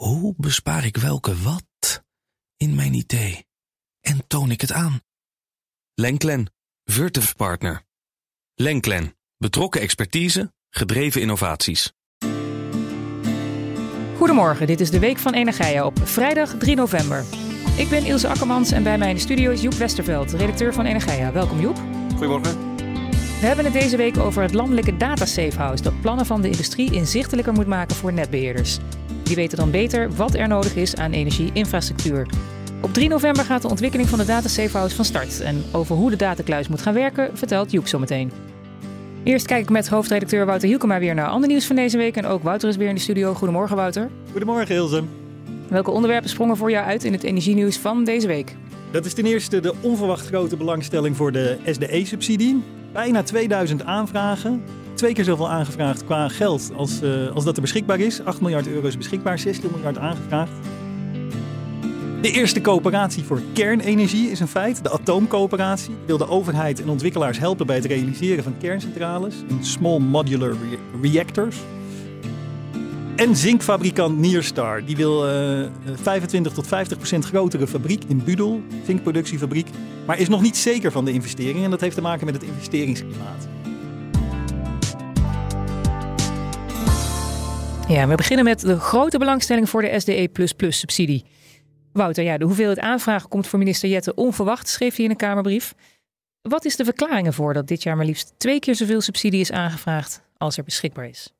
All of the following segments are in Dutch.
Hoe bespaar ik welke wat in mijn idee? En toon ik het aan? Lenklen, Virtuf Partner. Lenklen, betrokken expertise, gedreven innovaties. Goedemorgen, dit is de Week van Energia op vrijdag 3 november. Ik ben Ilse Akkermans en bij mij in de studio is Joep Westerveld, redacteur van Energia. Welkom Joep. Goedemorgen. We hebben het deze week over het landelijke data safehouse dat plannen van de industrie inzichtelijker moet maken voor netbeheerders. Die weten dan beter wat er nodig is aan energieinfrastructuur. Op 3 november gaat de ontwikkeling van de data safehouse van start. En over hoe de datakluis moet gaan werken vertelt Joep zometeen. Eerst kijk ik met hoofdredacteur Wouter Hielkema weer naar ander nieuws van deze week. En ook Wouter is weer in de studio. Goedemorgen Wouter. Goedemorgen Ilse. Welke onderwerpen sprongen voor jou uit in het energienieuws van deze week? Dat is ten eerste de onverwacht grote belangstelling voor de SDE-subsidie. Bijna 2000 aanvragen. Twee keer zoveel aangevraagd qua geld als, uh, als dat er beschikbaar is. 8 miljard euro is beschikbaar, 16 miljard aangevraagd. De eerste coöperatie voor kernenergie is een feit. De atoomcoöperatie wil de overheid en ontwikkelaars helpen bij het realiseren van kerncentrales small modular reactors. En zinkfabrikant Nierstar. Die wil uh, 25 tot 50 procent grotere fabriek in Budel, zinkproductiefabriek. Maar is nog niet zeker van de investering en dat heeft te maken met het investeringsklimaat. Ja, we beginnen met de grote belangstelling voor de SDE subsidie. Wouter, ja, de hoeveelheid aanvragen komt voor minister Jette onverwacht, schreef hij in een Kamerbrief. Wat is de verklaring ervoor dat dit jaar maar liefst twee keer zoveel subsidie is aangevraagd als er beschikbaar is?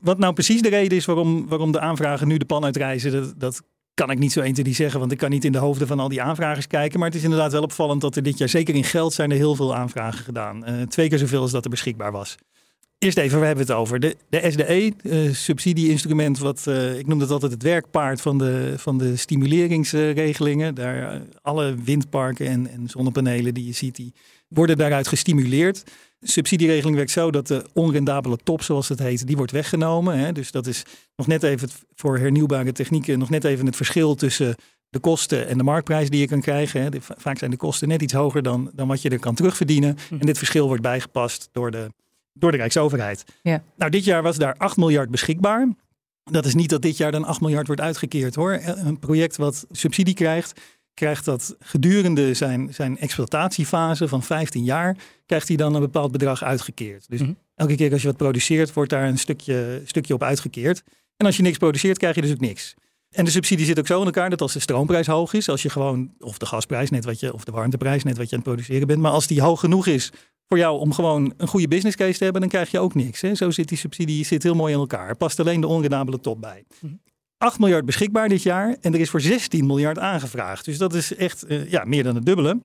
Wat nou precies de reden is waarom, waarom de aanvragen nu de pan uitreizen, dat, dat kan ik niet zo 1, 2, zeggen, want ik kan niet in de hoofden van al die aanvragers kijken. Maar het is inderdaad wel opvallend dat er dit jaar, zeker in geld, zijn er heel veel aanvragen gedaan. Uh, twee keer zoveel als dat er beschikbaar was. Eerst even, we hebben het over de, de SDE, uh, subsidieinstrument, wat uh, ik noem dat altijd het werkpaard van de, van de stimuleringsregelingen. Daar, uh, alle windparken en, en zonnepanelen die je ziet, die worden daaruit gestimuleerd. De subsidieregeling werkt zo dat de onrendabele top, zoals het heet, die wordt weggenomen. Hè. Dus dat is nog net even voor hernieuwbare technieken, nog net even het verschil tussen de kosten en de marktprijs die je kan krijgen. Hè. Vaak zijn de kosten net iets hoger dan, dan wat je er kan terugverdienen. Hm. En dit verschil wordt bijgepast door de door de Rijksoverheid. Ja. Nou, dit jaar was daar 8 miljard beschikbaar. Dat is niet dat dit jaar dan 8 miljard wordt uitgekeerd hoor. Een project wat subsidie krijgt, krijgt dat gedurende zijn, zijn exploitatiefase van 15 jaar, krijgt hij dan een bepaald bedrag uitgekeerd. Dus mhm. elke keer als je wat produceert, wordt daar een stukje, stukje op uitgekeerd. En als je niks produceert, krijg je dus ook niks. En de subsidie zit ook zo in elkaar dat als de stroomprijs hoog is, als je gewoon, of de gasprijs net wat je, of de warmteprijs net wat je aan het produceren bent, maar als die hoog genoeg is voor jou om gewoon een goede business case te hebben, dan krijg je ook niks. Hè? Zo zit die subsidie zit heel mooi in elkaar. Er past alleen de onredabele top bij. 8 mhm. miljard beschikbaar dit jaar en er is voor 16 miljard aangevraagd. Dus dat is echt uh, ja, meer dan het dubbele.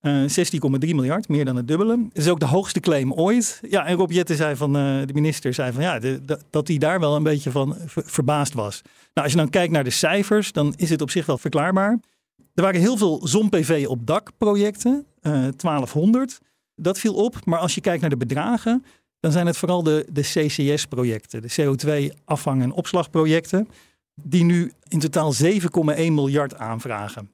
Uh, eh, 16,3 miljard, meer dan het dubbele. Het is ook de hoogste claim ooit. Ja, en Rob Jette zei van, uh, de minister zei van ja, de, de, dat hij daar wel een beetje van verbaasd was. Nou, als je dan kijkt naar de cijfers, dan is het op zich wel verklaarbaar. Er waren heel veel zon-PV op dak projecten, 1200. Dat viel op. Maar als je kijkt naar de bedragen, dan zijn het vooral de, de CCS-projecten, de CO2-afvang- en opslagprojecten, die nu in totaal 7,1 miljard aanvragen.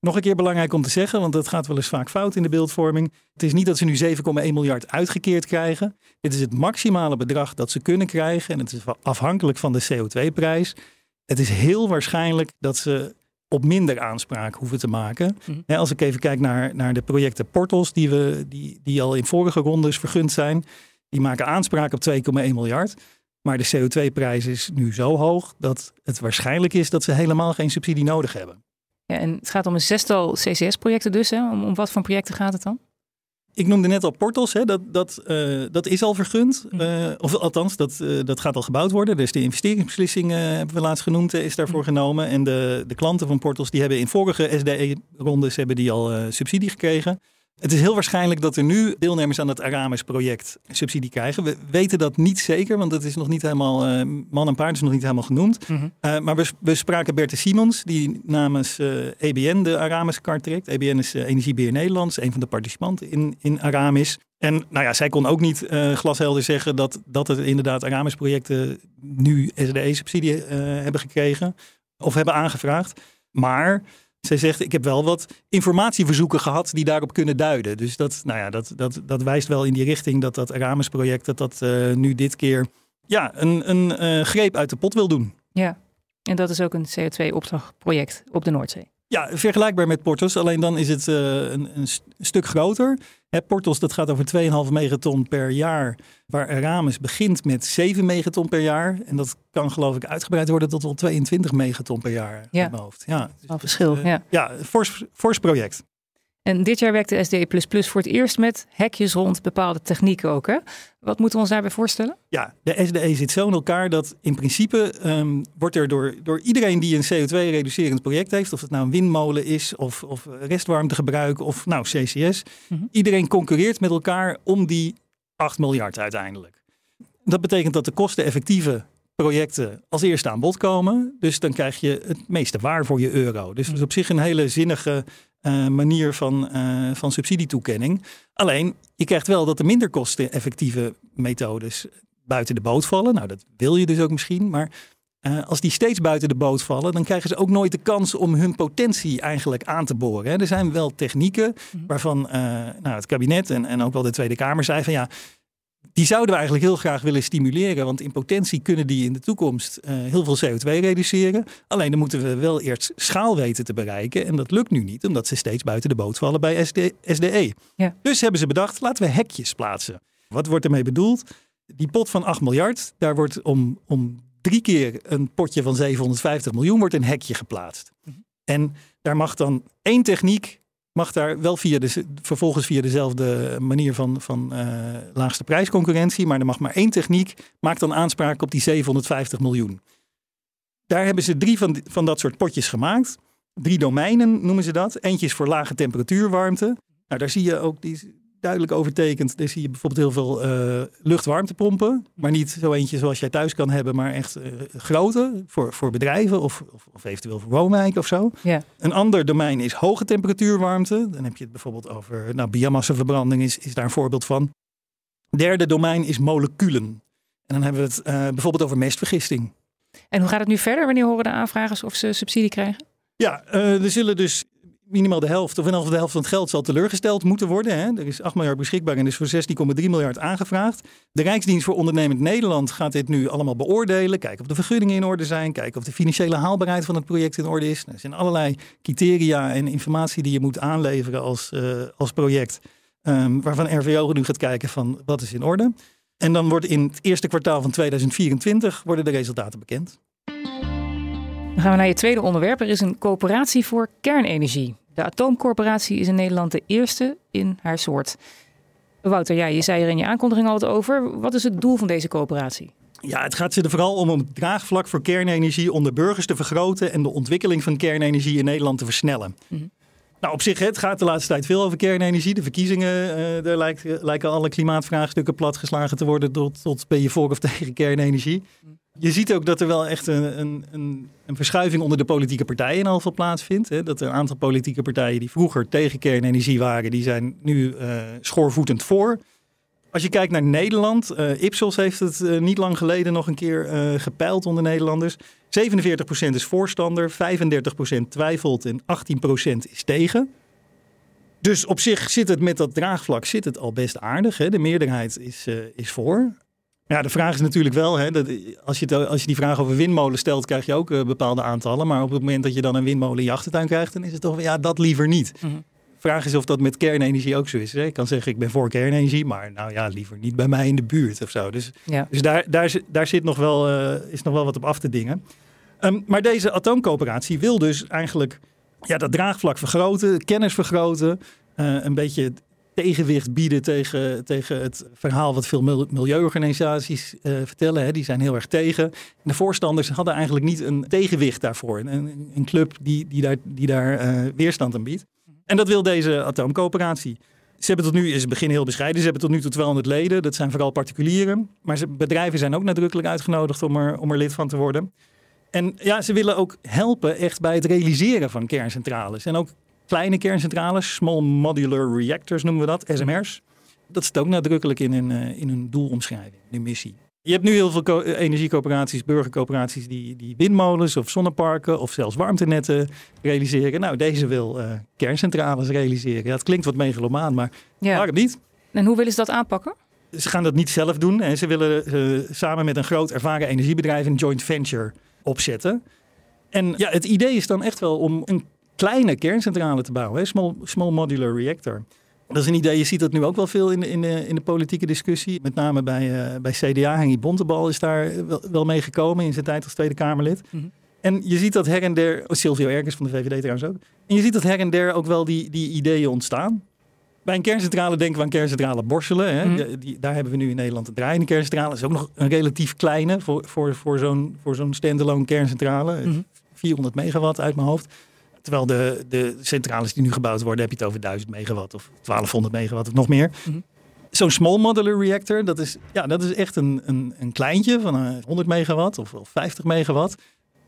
Nog een keer belangrijk om te zeggen, want dat gaat wel eens vaak fout in de beeldvorming. Het is niet dat ze nu 7,1 miljard uitgekeerd krijgen. Dit is het maximale bedrag dat ze kunnen krijgen en het is afhankelijk van de CO2-prijs. Het is heel waarschijnlijk dat ze op minder aanspraak hoeven te maken. Mhm. als ik even kijk naar, naar de projecten Portals, die, we, die, die al in vorige rondes vergund zijn, die maken aanspraak op 2,1 miljard. Maar de CO2-prijs is nu zo hoog dat het waarschijnlijk is dat ze helemaal geen subsidie nodig hebben. Ja, en het gaat om een zestal CCS-projecten dus. Hè? Om, om wat voor projecten gaat het dan? Ik noemde net al Portals, hè, dat, dat, uh, dat is al vergund. Uh, of althans, dat, uh, dat gaat al gebouwd worden. Dus de investeringsbeslissing hebben we laatst genoemd, is daarvoor genomen. En de, de klanten van Portals die hebben in vorige SDE-rondes hebben die al subsidie gekregen. Het is heel waarschijnlijk dat er nu deelnemers aan het Aramis-project subsidie krijgen. We weten dat niet zeker, want het is nog niet helemaal, uh, man en paard is nog niet helemaal genoemd. Mhm. uh, maar we, we, spraken Berthe Simons, die namens uh, eh, EBN de Aramis-kaart trekt. EBN is Energiebeheer Nederlands, een van de participanten in, in Aramis. En nou ja, zij kon ook niet glashelder zeggen dat, dat het inderdaad Aramis-projecten nu SDE-subsidie hebben gekregen of hebben aangevraagd. Maar zij zegt, ik heb wel wat informatieverzoeken gehad die daarop kunnen duiden. Dus dat, nou ja, dat, dat, dat wijst wel in die richting dat dat Aramis-project dat dat uh, nu dit keer ja, een, een uh, greep uit de pot wil doen. Ja. En dat is ook een CO2-opslagproject op de Noordzee. Ja, vergelijkbaar met Portos, alleen dan is het uh, een, een, stuk groter. Hè, Portos dat gaat over 2,5 megaton per jaar, waar Eramis begint met 7 megaton per jaar. En dat kan geloof ik uitgebreid worden tot wel 22 megaton per jaar ja. in mijn hoofd. Ja, dus, verschil, uh, ja. Ja, fors, fors project. En dit jaar werkte SDE voor het eerst met hekjes rond bepaalde technieken ook. Hè? Wat moeten we ons daarbij voorstellen? Ja, de SDE zit zo in elkaar dat in principe um, wordt er door, door iedereen die een CO2-reducerend project heeft, of het nou een windmolen is, of, of restwarmtegebruik, of nou CCS, mm-hmm. iedereen concurreert met elkaar om die 8 miljard uiteindelijk. Dat betekent dat de kosteneffectieve projecten als eerste aan bod komen. Dus dan krijg je het meeste waar voor je euro. Dus dat is op zich een hele zinnige uh, manier van, uh, van subsidietoekenning. Alleen, je krijgt wel dat de minder kosteneffectieve methodes buiten de boot vallen. Nou, dat wil je dus ook misschien. Maar uh, als die steeds buiten de boot vallen, dan krijgen ze ook nooit de kans om hun potentie eigenlijk aan te boren. Hè. Er zijn wel technieken waarvan nou, het kabinet en, en ook wel de Tweede Kamer zei van ja, die zouden we eigenlijk heel graag willen stimuleren. Want in potentie kunnen die in de toekomst uh, heel veel CO2 reduceren. Alleen dan moeten we wel eerst schaal weten te bereiken. En dat lukt nu niet, omdat ze steeds buiten de boot vallen bij SD, SDE. Ja. Dus hebben ze bedacht, laten we hekjes plaatsen. Wat wordt ermee bedoeld? Die pot van 8 miljard, daar wordt om, om drie keer een potje van 750 miljoen wordt een hekje geplaatst. Mm-hmm. En daar mag dan één techniek mag daar wel via de, vervolgens via dezelfde manier van, van uh, laagste prijsconcurrentie. Maar er mag maar één techniek, maakt dan aanspraak op die 750 miljoen. Daar hebben ze drie van, van dat soort potjes gemaakt. Drie domeinen noemen ze dat. Eentje is voor lage temperatuurwarmte. Nou, daar zie je ook, die, duidelijk overtekend. Daar zie je bijvoorbeeld heel veel uh, luchtwarmtepompen. Maar niet zo eentje zoals jij thuis kan hebben, maar echt uh, grote voor, voor bedrijven of, of, of, eventueel voor woonwijken of zo. Ja. Een ander domein is hoge temperatuurwarmte. Dan heb je het bijvoorbeeld over, nou, biomassaverbranding is, is daar een voorbeeld van. Derde domein is moleculen. En dan hebben we het uh, bijvoorbeeld over mestvergisting. En hoe gaat het nu verder? Wanneer horen de aanvragers of ze subsidie krijgen? Ja, er zullen dus minimaal de helft of in de helft van het geld zal teleurgesteld moeten worden. Hè. Er is 8 miljard beschikbaar en is voor 16,3 miljard aangevraagd. De Rijksdienst voor Ondernemend Nederland gaat dit nu allemaal beoordelen. Kijken of de vergunningen in orde zijn. Kijken of de financiële haalbaarheid van het project in orde is. Er zijn allerlei criteria en informatie die je moet aanleveren als, uh, als project. Um, waarvan RVO nu gaat kijken van wat is in orde. En dan wordt in het eerste kwartaal van 2024 worden de resultaten bekend. Dan gaan we naar je tweede onderwerp. Er is een coöperatie voor kernenergie. De Atoomcorporatie is in Nederland de eerste in haar soort. Wouter, ja, je zei er in je aankondiging al wat over. Wat is het doel van deze coöperatie? Ja, het gaat er vooral om om het draagvlak voor kernenergie onder burgers te vergroten en de ontwikkeling van kernenergie in Nederland te versnellen. Mhm. Nou, op zich, het gaat de laatste tijd veel over kernenergie. De verkiezingen, uh, daar lijkt, lijken alle klimaatvraagstukken platgeslagen te worden tot, tot ben je voor of tegen kernenergie. Mhm. Je ziet ook dat er wel echt een, een, een, verschuiving onder de politieke partijen in geval plaatsvindt. Hè? Dat een aantal politieke partijen die vroeger tegen kernenergie waren, die zijn nu uh, schoorvoetend voor. Als je kijkt naar Nederland, uh, Ipsos heeft het uh, niet lang geleden nog een keer gepeild onder Nederlanders. 47% is voorstander, 35% twijfelt en 18% is tegen. Dus op zich zit het met dat draagvlak zit het al best aardig. Hè? De meerderheid is, is voor. Ja, de vraag is natuurlijk wel, hè, dat als, je als je die vraag over windmolen stelt, krijg je ook uh, bepaalde aantallen. Maar op het moment dat je dan een windmolen in je achtertuin krijgt, dan is het toch, ja, dat liever niet. Mm -hmm. Vraag is of dat met kernenergie ook zo is. Hè? Ik kan zeggen, ik ben voor kernenergie, maar nou ja, liever niet bij mij in de buurt of zo. Dus, ja. dus daar, daar, daar zit nog wel, uh, is nog wel wat op af te dingen. Um, maar deze atoomcoöperatie wil dus eigenlijk ja, dat draagvlak vergroten, kennis vergroten, uh, een beetje tegenwicht bieden tegen, tegen het verhaal wat veel milieuorganisaties uh, vertellen. Hè. Die zijn heel erg tegen. En de voorstanders hadden eigenlijk niet een tegenwicht daarvoor. Een, een club die, die daar, die daar uh, weerstand aan biedt. En dat wil deze atoomcoöperatie. Ze hebben tot nu, ze beginnen heel bescheiden, ze hebben tot nu toe 200 leden. Dat zijn vooral particulieren. Maar bedrijven zijn ook nadrukkelijk uitgenodigd om er, om er lid van te worden. En ja, ze willen ook helpen echt bij het realiseren van kerncentrales. En ook kleine kerncentrales, small modular reactors noemen we dat, SMR's. Dat zit ook nadrukkelijk in hun, uh, in hun doelomschrijving, de missie. Je hebt nu heel veel energiecoöperaties, burgercoöperaties die, die windmolens of zonneparken of zelfs warmtenetten realiseren. Nou, deze wil uh, kerncentrales realiseren. Ja, het klinkt wat megalomaan, maar ja. waarom niet? En hoe willen ze dat aanpakken? Ze gaan dat niet zelf doen. En ze willen uh, samen met een groot ervaren energiebedrijf een joint venture opzetten. En ja, het idee is dan echt wel om een kleine kerncentrale te bouwen. Hè? Small, small modular reactor. Dat is een idee, je ziet dat nu ook wel veel in de, in de, in de politieke discussie. Met name bij, uh, bij CDA, Henry Bontebal is daar wel, wel mee gekomen in zijn tijd als Tweede Kamerlid. Mm -hmm. En je ziet dat her en der, oh, Silvio Erkens van de VVD trouwens ook. En je ziet dat her en der ook wel die, die ideeën ontstaan. Bij een kerncentrale denken we aan kerncentrale Borselen. Hè. Mm. Die, die, daar hebben we nu in Nederland een draaiende kerncentrale. Is ook nog een relatief kleine voor, voor, voor zo'n voor zo'n standalone kerncentrale. Mm. 400 megawatt uit mijn hoofd. Terwijl de, de centrales die nu gebouwd worden, heb je het over 1000 megawatt of 1200 megawatt of nog meer. Mm. Zo'n small modular reactor, dat is, ja, dat is echt een, een, een kleintje van 100 megawatt of, of 50 megawatt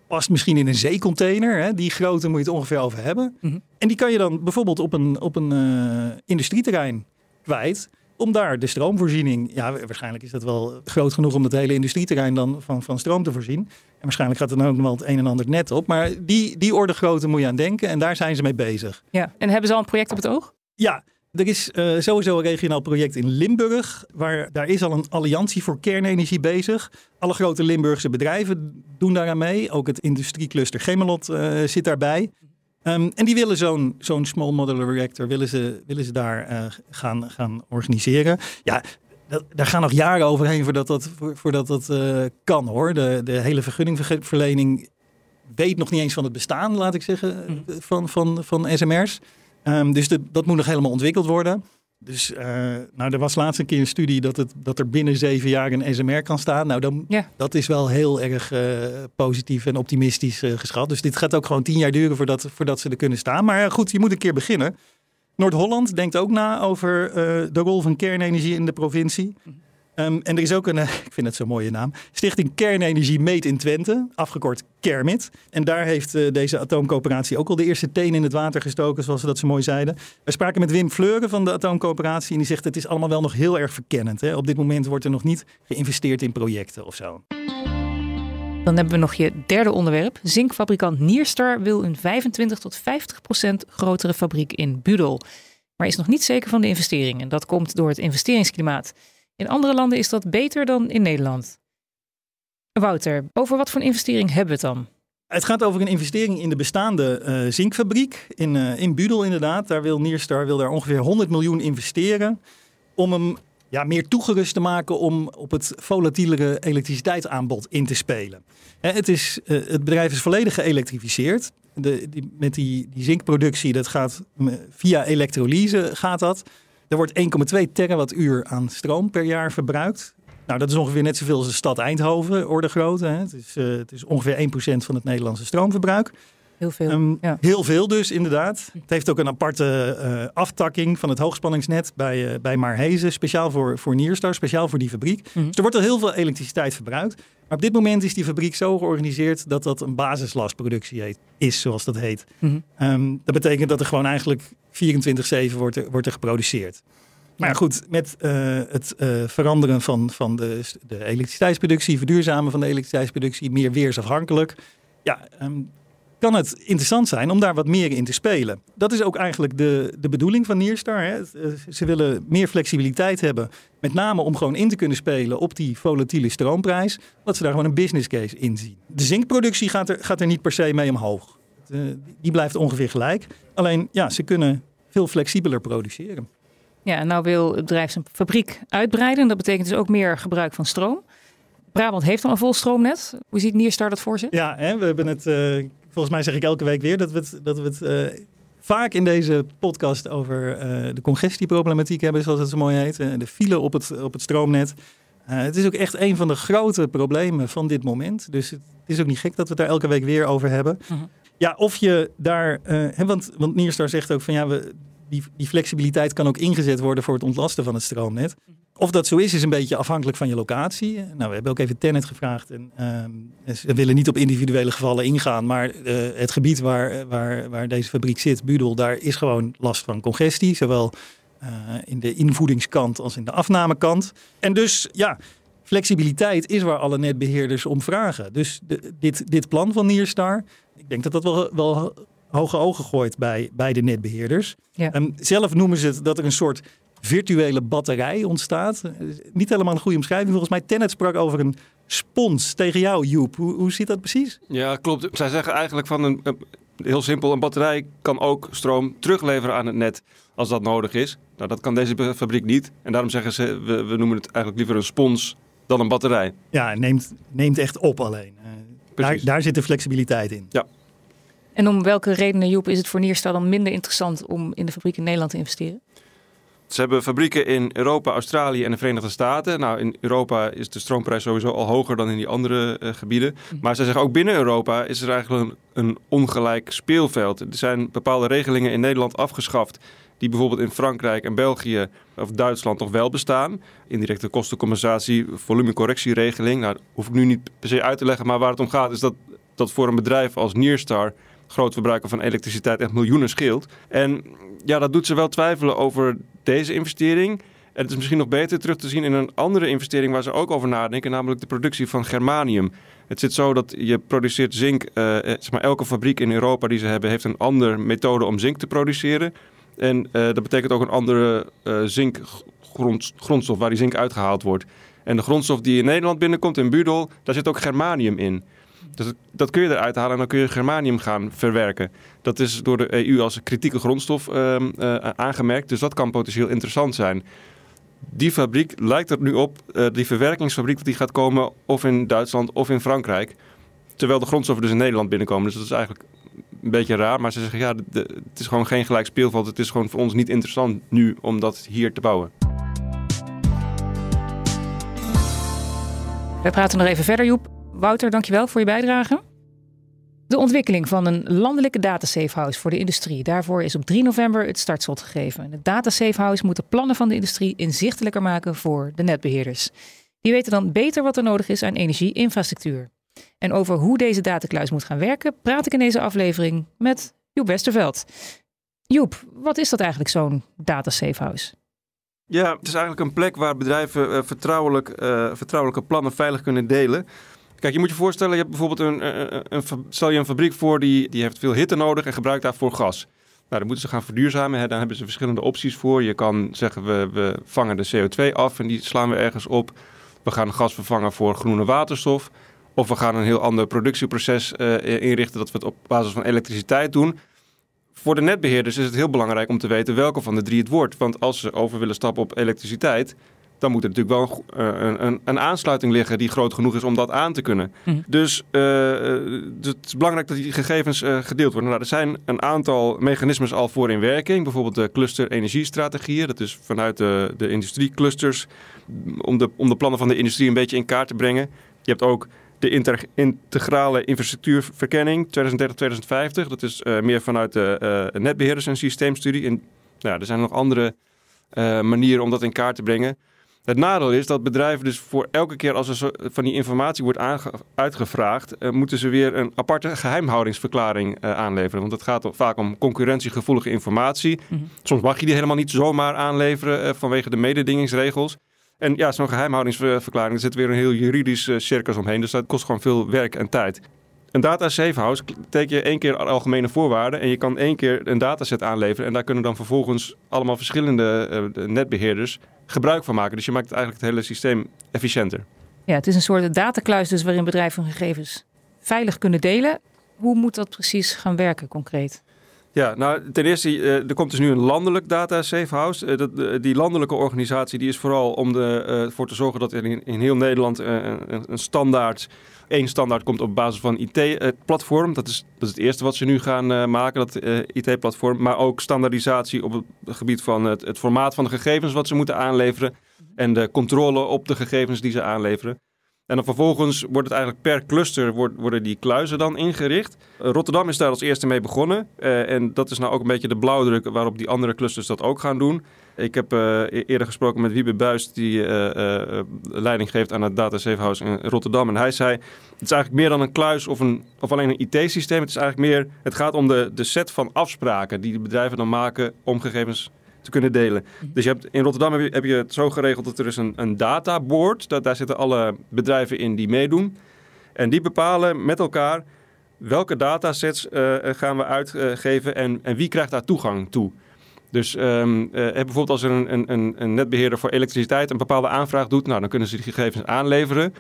past misschien in een zeecontainer. Hè? Die grootte moet je het ongeveer over hebben. Mm -hmm. En die kan je dan bijvoorbeeld op een, op een uh, industrieterrein kwijt. Om daar de stroomvoorziening. Ja, waarschijnlijk is dat wel groot genoeg om het hele industrieterrein dan van, van stroom te voorzien. En waarschijnlijk gaat er dan ook nog wel het een en ander net op. Maar die, die orde grootte moet je aan denken. En daar zijn ze mee bezig. Ja, en hebben ze al een project op het oog? Ja, er is uh, sowieso een regionaal project in Limburg. Waar, daar is al een alliantie voor kernenergie bezig. Alle grote Limburgse bedrijven doen daaraan mee. Ook het industriecluster Gemelot uh, zit daarbij. Um, en die willen zo'n zo'n small modular reactor willen ze, willen ze daar uh, gaan, gaan organiseren. Ja, dat, daar gaan nog jaren overheen voordat dat, voordat dat kan hoor. De, de hele vergunningverlening weet nog niet eens van het bestaan, laat ik zeggen, mm. van, van, van SMR's. Um, dus de, dat moet nog helemaal ontwikkeld worden. Dus uh, nou, er was laatst een keer een studie dat, het, dat er binnen zeven jaar een SMR kan staan. Nou, dan, ja. dat is wel heel erg uh, positief en optimistisch uh, geschat. Dus dit gaat ook gewoon tien jaar duren voordat, voordat ze er kunnen staan. Maar goed, je moet een keer beginnen. Noord-Holland denkt ook na over de rol van kernenergie in de provincie. Um, en er is ook een, ik vind het zo'n mooie naam, Stichting Kernenergie Meet in Twente, afgekort Kermit. En daar heeft uh, deze atoomcoöperatie ook al de eerste teen in het water gestoken, zoals ze dat zo mooi zeiden. We spraken met Wim Fleuren van de atoomcoöperatie en die zegt het is allemaal wel nog heel erg verkennend. Hè? Op dit moment wordt er nog niet geïnvesteerd in projecten of zo. Dan hebben we nog je derde onderwerp. Zinkfabrikant Nierstar wil een 25 tot 50 procent grotere fabriek in Budel. Maar is nog niet zeker van de investeringen. Dat komt door het investeringsklimaat. In andere landen is dat beter dan in Nederland. Wouter, over wat voor investering hebben we het dan? Het gaat over een investering in de bestaande uh, zinkfabriek in, uh, in Budel inderdaad. Daar wil Nierstar wil daar ongeveer 100 miljoen investeren om hem ja, meer toegerust te maken om op het volatielere elektriciteitsaanbod in te spelen. het, is, uh, het bedrijf is volledig geëlektrificeerd. De, die, met die, die zinkproductie, dat gaat via elektrolyse gaat dat. Er wordt 1,2 terawattuur aan stroom per jaar verbruikt. Nou, dat is ongeveer net zoveel als de stad Eindhoven, orde grootte. Het, uh, het is ongeveer 1% van het Nederlandse stroomverbruik. Heel veel. Um, ja. Heel veel dus, inderdaad. Het heeft ook een aparte uh, aftakking van het hoogspanningsnet bij, uh, bij Maarhezen. Speciaal voor, voor Nierstar, speciaal voor die fabriek. Mm -hmm. Dus er wordt al heel veel elektriciteit verbruikt. Maar op dit moment is die fabriek zo georganiseerd dat dat een basislastproductie heet, is, zoals dat heet. Mm -hmm. um, dat betekent dat er gewoon eigenlijk 24-7 wordt, er, wordt er geproduceerd. Maar ja, goed, met uh, het uh, veranderen van, van de, de elektriciteitsproductie, verduurzamen van de elektriciteitsproductie, meer weersafhankelijk. Ja, um, kan het interessant zijn om daar wat meer in te spelen. Dat is ook eigenlijk de, de bedoeling van Nierstar. Hè. Ze willen meer flexibiliteit hebben, met name om gewoon in te kunnen spelen op die volatiele stroomprijs, dat ze daar gewoon een business case in zien. De zinkproductie gaat er, gaat er niet per se mee omhoog. Die blijft ongeveer gelijk. Alleen, ja, ze kunnen veel flexibeler produceren. Ja, nou wil het bedrijf zijn fabriek uitbreiden. Dat betekent dus ook meer gebruik van stroom. Brabant heeft al een vol stroomnet. Hoe ziet Nierstar dat voor zich? Ja, hè, we hebben het, uh, volgens mij zeg ik elke week weer dat we het, dat we het uh, vaak in deze podcast over uh, de congestieproblematiek hebben, zoals het zo mooi heet. de file op het, op het stroomnet. het is ook echt een van de grote problemen van dit moment. Dus het is ook niet gek dat we het daar elke week weer over hebben. -huh. Ja, of je daar, hè, want, want Nierstar zegt ook van ja, we, die, die flexibiliteit kan ook ingezet worden voor het ontlasten van het stroomnet. Of dat zo is, is een beetje afhankelijk van je locatie. Nou, we hebben ook even Tennet gevraagd. En, uh, ze willen niet op individuele gevallen ingaan. Maar uh, het gebied waar, waar, waar deze fabriek zit, Budel, daar is gewoon last van congestie. Zowel uh, in de invoedingskant als in de afnamekant. En dus ja, flexibiliteit is waar alle netbeheerders om vragen. Dus de, dit, dit plan van Nierstar, ik denk dat dat wel, wel hoge ogen gooit bij, bij de netbeheerders. Ja. Um, zelf noemen ze het dat er een soort virtuele batterij ontstaat. Niet helemaal een goede omschrijving. Volgens mij Tennet sprak over een spons tegen jou, Joep. Hoe, hoe zit dat precies? Ja, klopt. Zij zeggen eigenlijk van een, heel simpel, een batterij kan ook stroom terugleveren aan het net als dat nodig is. Nou, dat kan deze fabriek niet. En daarom zeggen ze, we, we noemen het eigenlijk liever een spons dan een batterij. Ja, neemt, neemt echt op alleen. Uh, daar, daar zit de flexibiliteit in. Ja. En om welke redenen, Joep, is het voor Nierstal dan minder interessant om in de fabriek in Nederland te investeren? Ze hebben fabrieken in Europa, Australië en de Verenigde Staten. Nou, in Europa is de stroomprijs sowieso al hoger dan in die andere uh, gebieden. Mhm. Maar ze zeggen ook binnen Europa is er eigenlijk een, een, ongelijk speelveld. Er zijn bepaalde regelingen in Nederland afgeschaft. Die bijvoorbeeld in Frankrijk en België of Duitsland nog wel bestaan. Indirecte kostencompensatie, volumecorrectieregeling. Nou, hoef ik nu niet per se uit te leggen. Maar waar het om gaat is dat, dat voor een bedrijf als Nierstar groot verbruiker van elektriciteit echt miljoenen scheelt. En ja, dat doet ze wel twijfelen over deze investering. En het is misschien nog beter terug te zien in een andere investering waar ze ook over nadenken, namelijk de productie van germanium. Het zit zo dat je produceert zink. Uh, zeg maar, elke fabriek in Europa die ze hebben, heeft een andere methode om zink te produceren. En uh, dat betekent ook een andere zinkgrondstof waar die zink uitgehaald wordt. En de grondstof die in Nederland binnenkomt, in Budel, daar zit ook germanium in. Dus dat kun je eruit halen en dan kun je germanium gaan verwerken. Dat is door de EU als kritieke grondstof uh, uh, aangemerkt, dus dat kan potentieel interessant zijn. Die fabriek lijkt er nu op, uh, die verwerkingsfabriek, die gaat komen of in Duitsland of in Frankrijk. Terwijl de grondstoffen dus in Nederland binnenkomen. Dus dat is eigenlijk een beetje raar. Maar ze zeggen ja, het is gewoon geen gelijk speelveld. Het is gewoon voor ons niet interessant nu om dat hier te bouwen. We praten nog even verder, Joep. Wouter, dankjewel voor je bijdrage. De ontwikkeling van een landelijke datasafehouse voor de industrie. Daarvoor is op 3 november het startschot gegeven. Het datasafehouse moet de plannen van de industrie inzichtelijker maken voor de netbeheerders. Die weten dan beter wat er nodig is aan energieinfrastructuur. En over hoe deze datakluis moet gaan werken, praat ik in deze aflevering met Joep Westerveld. Joep, wat is dat eigenlijk, zo'n datasafehouse? Ja, het is eigenlijk een plek waar bedrijven uh, vertrouwelijk, uh, vertrouwelijke plannen veilig kunnen delen. Kijk, je moet je voorstellen, je hebt bijvoorbeeld een, een, een, stel je een fabriek voor die, die heeft veel hitte nodig en gebruikt daarvoor gas. Nou, dan moeten ze gaan verduurzamen. Hè. Dan hebben ze verschillende opties voor. Je kan zeggen, we, we vangen de CO2 af en die slaan we ergens op. We gaan gas vervangen voor groene waterstof. Of we gaan een heel ander productieproces uh, inrichten dat we het op basis van elektriciteit doen. Voor de netbeheerders is het heel belangrijk om te weten welke van de drie het wordt. Want als ze over willen stappen op elektriciteit, dan moet er natuurlijk wel eh, een, een, een, aansluiting liggen die groot genoeg is om dat aan te kunnen. Mhm. Dus, uh, het is belangrijk dat die gegevens uh, gedeeld worden. Nou, er zijn een aantal mechanismes al voor in werking. Bijvoorbeeld de cluster-energiestrategieën. Dat is vanuit de, de industrieclusters om de, om de plannen van de industrie een beetje in kaart te brengen. Je hebt ook de integrale infrastructuurverkenning 2030-2050. Dat is meer vanuit de netbeheerders een systeemstudie. En, nou, er zijn nog andere manieren om dat in kaart te brengen. Het nadeel is dat bedrijven dus voor elke keer als er van die informatie wordt uitgevraagd, uh, moeten ze weer een aparte geheimhoudingsverklaring uh, aanleveren. Want het gaat vaak om concurrentiegevoelige informatie. Mhm. Soms mag je die helemaal niet zomaar aanleveren uh, vanwege de mededingingsregels. En ja, zo'n geheimhoudingsverklaring, er zit weer een heel juridisch circus omheen. Dus dat kost gewoon veel werk en tijd. Een data safehouse teken je één keer algemene voorwaarden en je kan één keer een dataset aanleveren. En daar kunnen dan vervolgens allemaal verschillende netbeheerders gebruik van maken. Dus je maakt eigenlijk het hele systeem efficiënter. Ja, het is een soort datakluis dus waarin bedrijven hun gegevens veilig kunnen delen. Hoe moet dat precies gaan werken concreet? Ja, nou ten eerste, uh, er komt dus nu een landelijk data safehouse. Uh, dat, uh, die landelijke organisatie die is vooral om ervoor te zorgen dat er in, heel Nederland een, standaard, één standaard komt op basis van IT-platform. Dat is, dat is het eerste wat ze nu gaan maken, dat IT-platform. Maar ook standaardisatie op het gebied van het, het formaat van de gegevens wat ze moeten aanleveren. En de controle op de gegevens die ze aanleveren. En dan vervolgens wordt het eigenlijk per cluster worden die kluizen dan ingericht. Rotterdam is daar als eerste mee begonnen. En dat is nou ook een beetje de blauwdruk waarop die andere clusters dat ook gaan doen. Ik heb uh, eerder gesproken met Wiebe Buis, die uh, leiding geeft aan het Data Safe House in Rotterdam. En hij zei, het is eigenlijk meer dan een kluis of, een, of alleen een IT-systeem. Het is eigenlijk meer, het gaat om de, de set van afspraken die de bedrijven dan maken om gegevens te kunnen delen. Mhm. Dus je hebt, in Rotterdam heb je, heb je het zo geregeld dat er is een, een databoard. Dat, daar zitten alle bedrijven in die meedoen. En die bepalen met elkaar welke datasets gaan we uitgeven en, en wie krijgt daar toegang toe. Dus um, uh, bijvoorbeeld als er een, een, een netbeheerder voor elektriciteit een bepaalde aanvraag doet, nou, dan kunnen ze die gegevens aanleveren.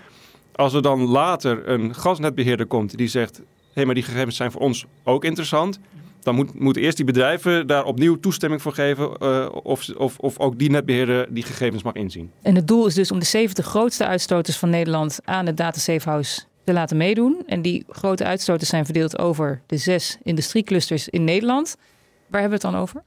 Als er dan later een gasnetbeheerder komt die zegt: hé, hey, maar die gegevens zijn voor ons ook interessant. Dan moet, moeten eerst die bedrijven daar opnieuw toestemming voor geven uh, of, of, of ook die netbeheerder die gegevens mag inzien. En het doel is dus om de 70 grootste uitstoters van Nederland aan het Data Safe House te laten meedoen. En die grote uitstoters zijn verdeeld over de zes industrieclusters in Nederland. Waar hebben we het dan over?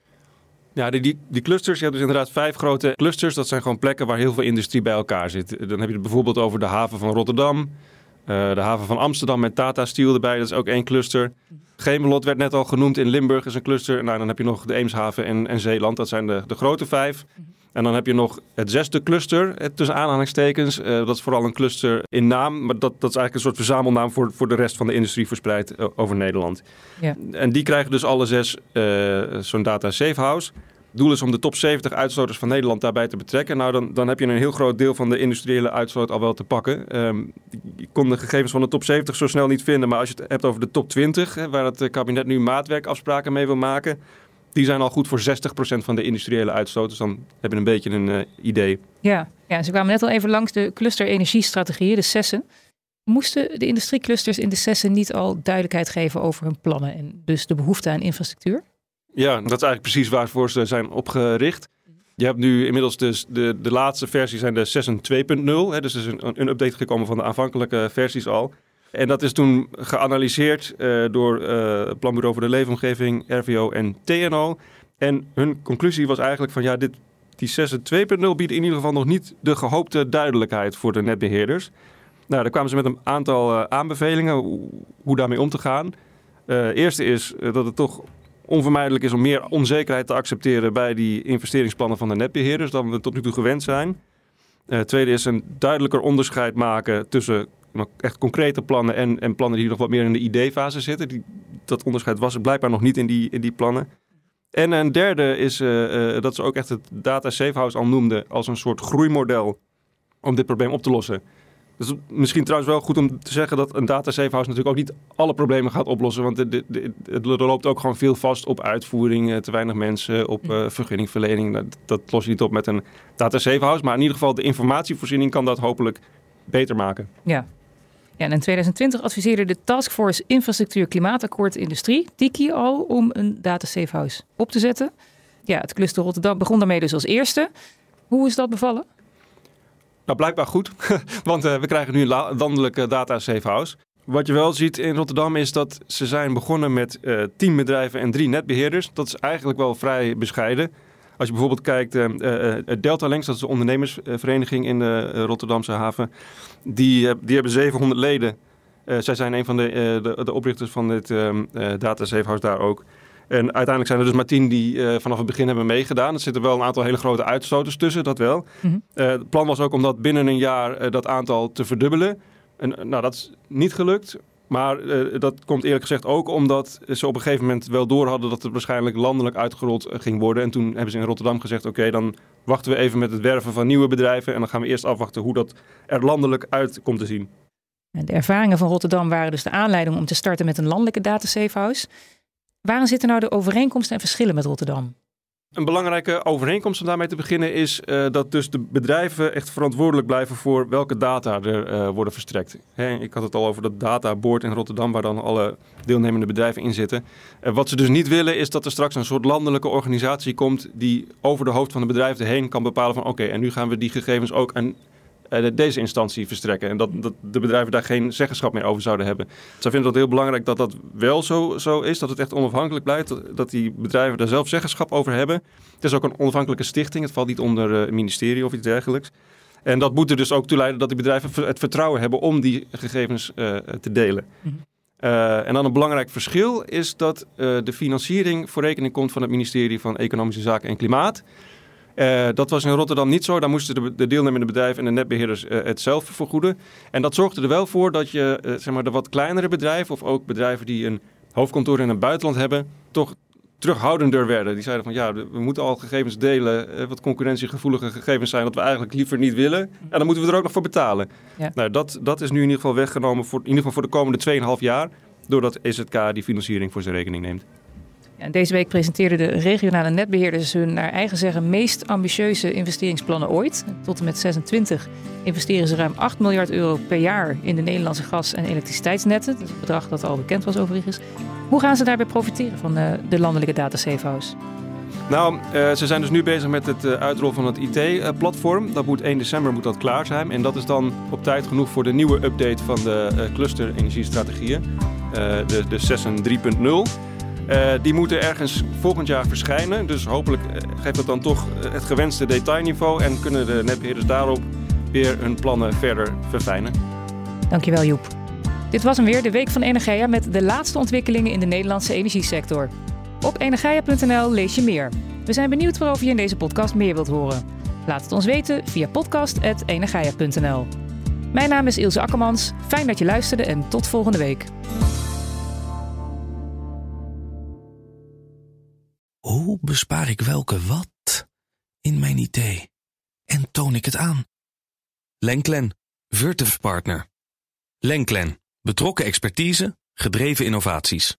Ja, die, die, clusters, je hebt dus inderdaad vijf grote clusters. Dat zijn gewoon plekken waar heel veel industrie bij elkaar zit. Dan heb je het bijvoorbeeld over de haven van Rotterdam, uh, de haven van Amsterdam met Tata Steel erbij. Dat is ook één cluster. Gemelot werd net al genoemd in Limburg, is een cluster. Nou, dan heb je nog de Eemshaven en, en Zeeland. Dat zijn de, de grote vijf. En dan heb je nog het zesde cluster, eh, tussen aanhalingstekens. Uh, dat is vooral een cluster in naam, maar dat, dat is eigenlijk een soort verzamelnaam voor, voor de rest van de industrie verspreid uh, over Nederland. Ja. En die krijgen dus alle zes zo'n data safe house. Het doel is om de top 70 uitstoters van Nederland daarbij te betrekken. Nou, dan, dan heb je een heel groot deel van de industriële uitstoot al wel te pakken. Um, ik kon de gegevens van de top 70 zo snel niet vinden. Maar als je het hebt over de top 20, hè, waar het kabinet nu maatwerkafspraken mee wil maken die zijn al goed voor 60% van de industriële uitstoot. Dus dan heb je een beetje een uh, idee. Ja. ja, ze kwamen net al even langs de cluster energiestrategieën, de SESSen. Moesten de industrieclusters in de SESSen niet al duidelijkheid geven over hun plannen en dus de behoefte aan infrastructuur? Ja, dat is eigenlijk precies waarvoor ze zijn opgericht. Je hebt nu inmiddels dus de, de laatste versie zijn de 6.2.0. Dus er is een, een update gekomen van de aanvankelijke versies al. En dat is toen geanalyseerd uh, door uh, Planbureau voor de Leefomgeving, RVO en TNO. En hun conclusie was eigenlijk van ja, dit, die 6.2.0 biedt in ieder geval nog niet de gehoopte duidelijkheid voor de netbeheerders. Nou, daar kwamen ze met een aantal uh, aanbevelingen hoe, hoe, daarmee om te gaan. eerste is dat het toch onvermijdelijk is om meer onzekerheid te accepteren bij die investeringsplannen van de netbeheerders dan we tot nu toe gewend zijn. tweede is een duidelijker onderscheid maken tussen echt concrete plannen en, en plannen die nog wat meer in de ideefase zitten. Die, dat onderscheid was er blijkbaar nog niet in die, in die plannen. En een derde is uh, uh, dat ze ook echt het Data Safe House al noemden als een soort groeimodel om dit probleem op te lossen. Dus misschien trouwens wel goed om te zeggen dat een data safe house natuurlijk ook niet alle problemen gaat oplossen. Want het, het, loopt ook gewoon veel vast op uitvoering, eh, te weinig mensen, op uh, vergunningverlening. Dat, dat los je niet op met een data safe house. Maar in ieder geval de informatievoorziening kan dat hopelijk beter maken. Ja, ja, en in 2020 adviseerde de Taskforce Infrastructuur Klimaatakkoord Industrie, TIKI, al om een data safe house op te zetten. Ja, het cluster Rotterdam begon daarmee dus als eerste. Hoe is dat bevallen? Nou, blijkbaar goed, want uh, we krijgen nu een landelijke data safe house. Wat je wel ziet in Rotterdam is dat ze zijn begonnen met uh, tien bedrijven en drie netbeheerders. Dat is eigenlijk wel vrij bescheiden. Als je bijvoorbeeld kijkt, uh, uh, Delta Links, dat is de ondernemersvereniging in de Rotterdamse haven, die, die hebben 700 leden. zij zijn een van de, de, de, oprichters van dit ehm, Data Safe House daar ook. En uiteindelijk zijn er dus maar tien die vanaf het begin hebben meegedaan. Er zitten wel een aantal hele grote uitstoters tussen, dat wel. Mm het plan was ook om dat binnen een jaar dat aantal te verdubbelen. En, nou, dat is niet gelukt. Maar uh, dat komt eerlijk gezegd ook omdat ze op een gegeven moment wel door hadden dat het waarschijnlijk landelijk uitgerold eh, ging worden. En toen hebben ze in Rotterdam gezegd: oké, dan wachten we even met het werven van nieuwe bedrijven. En dan gaan we eerst afwachten hoe dat er landelijk uit komt te zien. De ervaringen van Rotterdam waren dus de aanleiding om te starten met een landelijke data safe house. Waarin zitten nou de overeenkomsten en verschillen met Rotterdam? Een belangrijke overeenkomst om daarmee te beginnen is uh, dat dus de bedrijven echt verantwoordelijk blijven voor welke data er uh, worden verstrekt. Hè, ik had het al over dat databoard in Rotterdam waar dan alle deelnemende bedrijven in zitten. Uh, wat ze dus niet willen is dat er straks een soort landelijke organisatie komt die over de hoofd van de bedrijven heen kan bepalen van oké, en nu gaan we die gegevens ook aan deze instantie verstrekken. En dat, dat, de bedrijven daar geen zeggenschap meer over zouden hebben. Zij vinden het heel belangrijk dat dat wel zo, zo is. Dat het echt onafhankelijk blijft. Dat, dat, die bedrijven daar zelf zeggenschap over hebben. Het is ook een onafhankelijke stichting. Het valt niet onder uh, ministerie of iets dergelijks. En dat moet er dus ook toe leiden dat die bedrijven het vertrouwen hebben om die gegevens uh, te delen. Mm -hmm. Uh, en dan een belangrijk verschil is dat uh, de financiering voor rekening komt van het ministerie van Economische Zaken en Klimaat. Uh, dat was in Rotterdam niet zo. Daar moesten de, de deelnemende bedrijven en de netbeheerders uh, het zelf vergoeden. En dat zorgde er wel voor dat je uh, zeg maar de wat kleinere bedrijven... of ook bedrijven die een hoofdkantoor in het buitenland hebben... toch terughoudender werden. Die zeiden van ja, we moeten al gegevens delen... wat concurrentiegevoelige gegevens zijn... wat we eigenlijk liever niet willen. En dan moeten we er ook nog voor betalen. Ja. Nou, dat, dat is nu in ieder geval weggenomen... Voor, in ieder geval voor de komende 2,5 jaar... doordat EZK die financiering voor zijn rekening neemt. Deze week presenteerden de regionale netbeheerders hun naar eigen zeggen meest ambitieuze investeringsplannen ooit. Tot en met 26 investeren ze ruim 8 miljard euro per jaar in de Nederlandse gas- en elektriciteitsnetten. Dat is bedrag dat al bekend was overigens. Hoe gaan ze daarbij profiteren van de, de landelijke data? Nou, uh, ze zijn dus nu bezig met het uh, uitrollen van het IT-platform. Dat moet 1 december moet dat klaar zijn. En dat is dan op tijd genoeg voor de nieuwe update van de uh, cluster-energiestrategieën. de, de 6.3.0. Uh, die moeten ergens volgend jaar verschijnen. Dus hopelijk geeft dat dan toch het gewenste detailniveau en kunnen de netbeheerders daarop weer hun plannen verder verfijnen. Dankjewel Joep. Dit was hem weer, de Week van Energia met de laatste ontwikkelingen in de Nederlandse energiesector. Op energia.nl lees je meer. We zijn benieuwd waarover je in deze podcast meer wilt horen. Laat het ons weten via podcast.energia.nl. Mijn naam is Ilse Akkermans. Fijn dat je luisterde en tot volgende week. Hoe bespaar ik welke wat in mijn idee en toon ik het aan? Lenklen, Virtuf Partner. Lenklen, betrokken expertise, gedreven innovaties.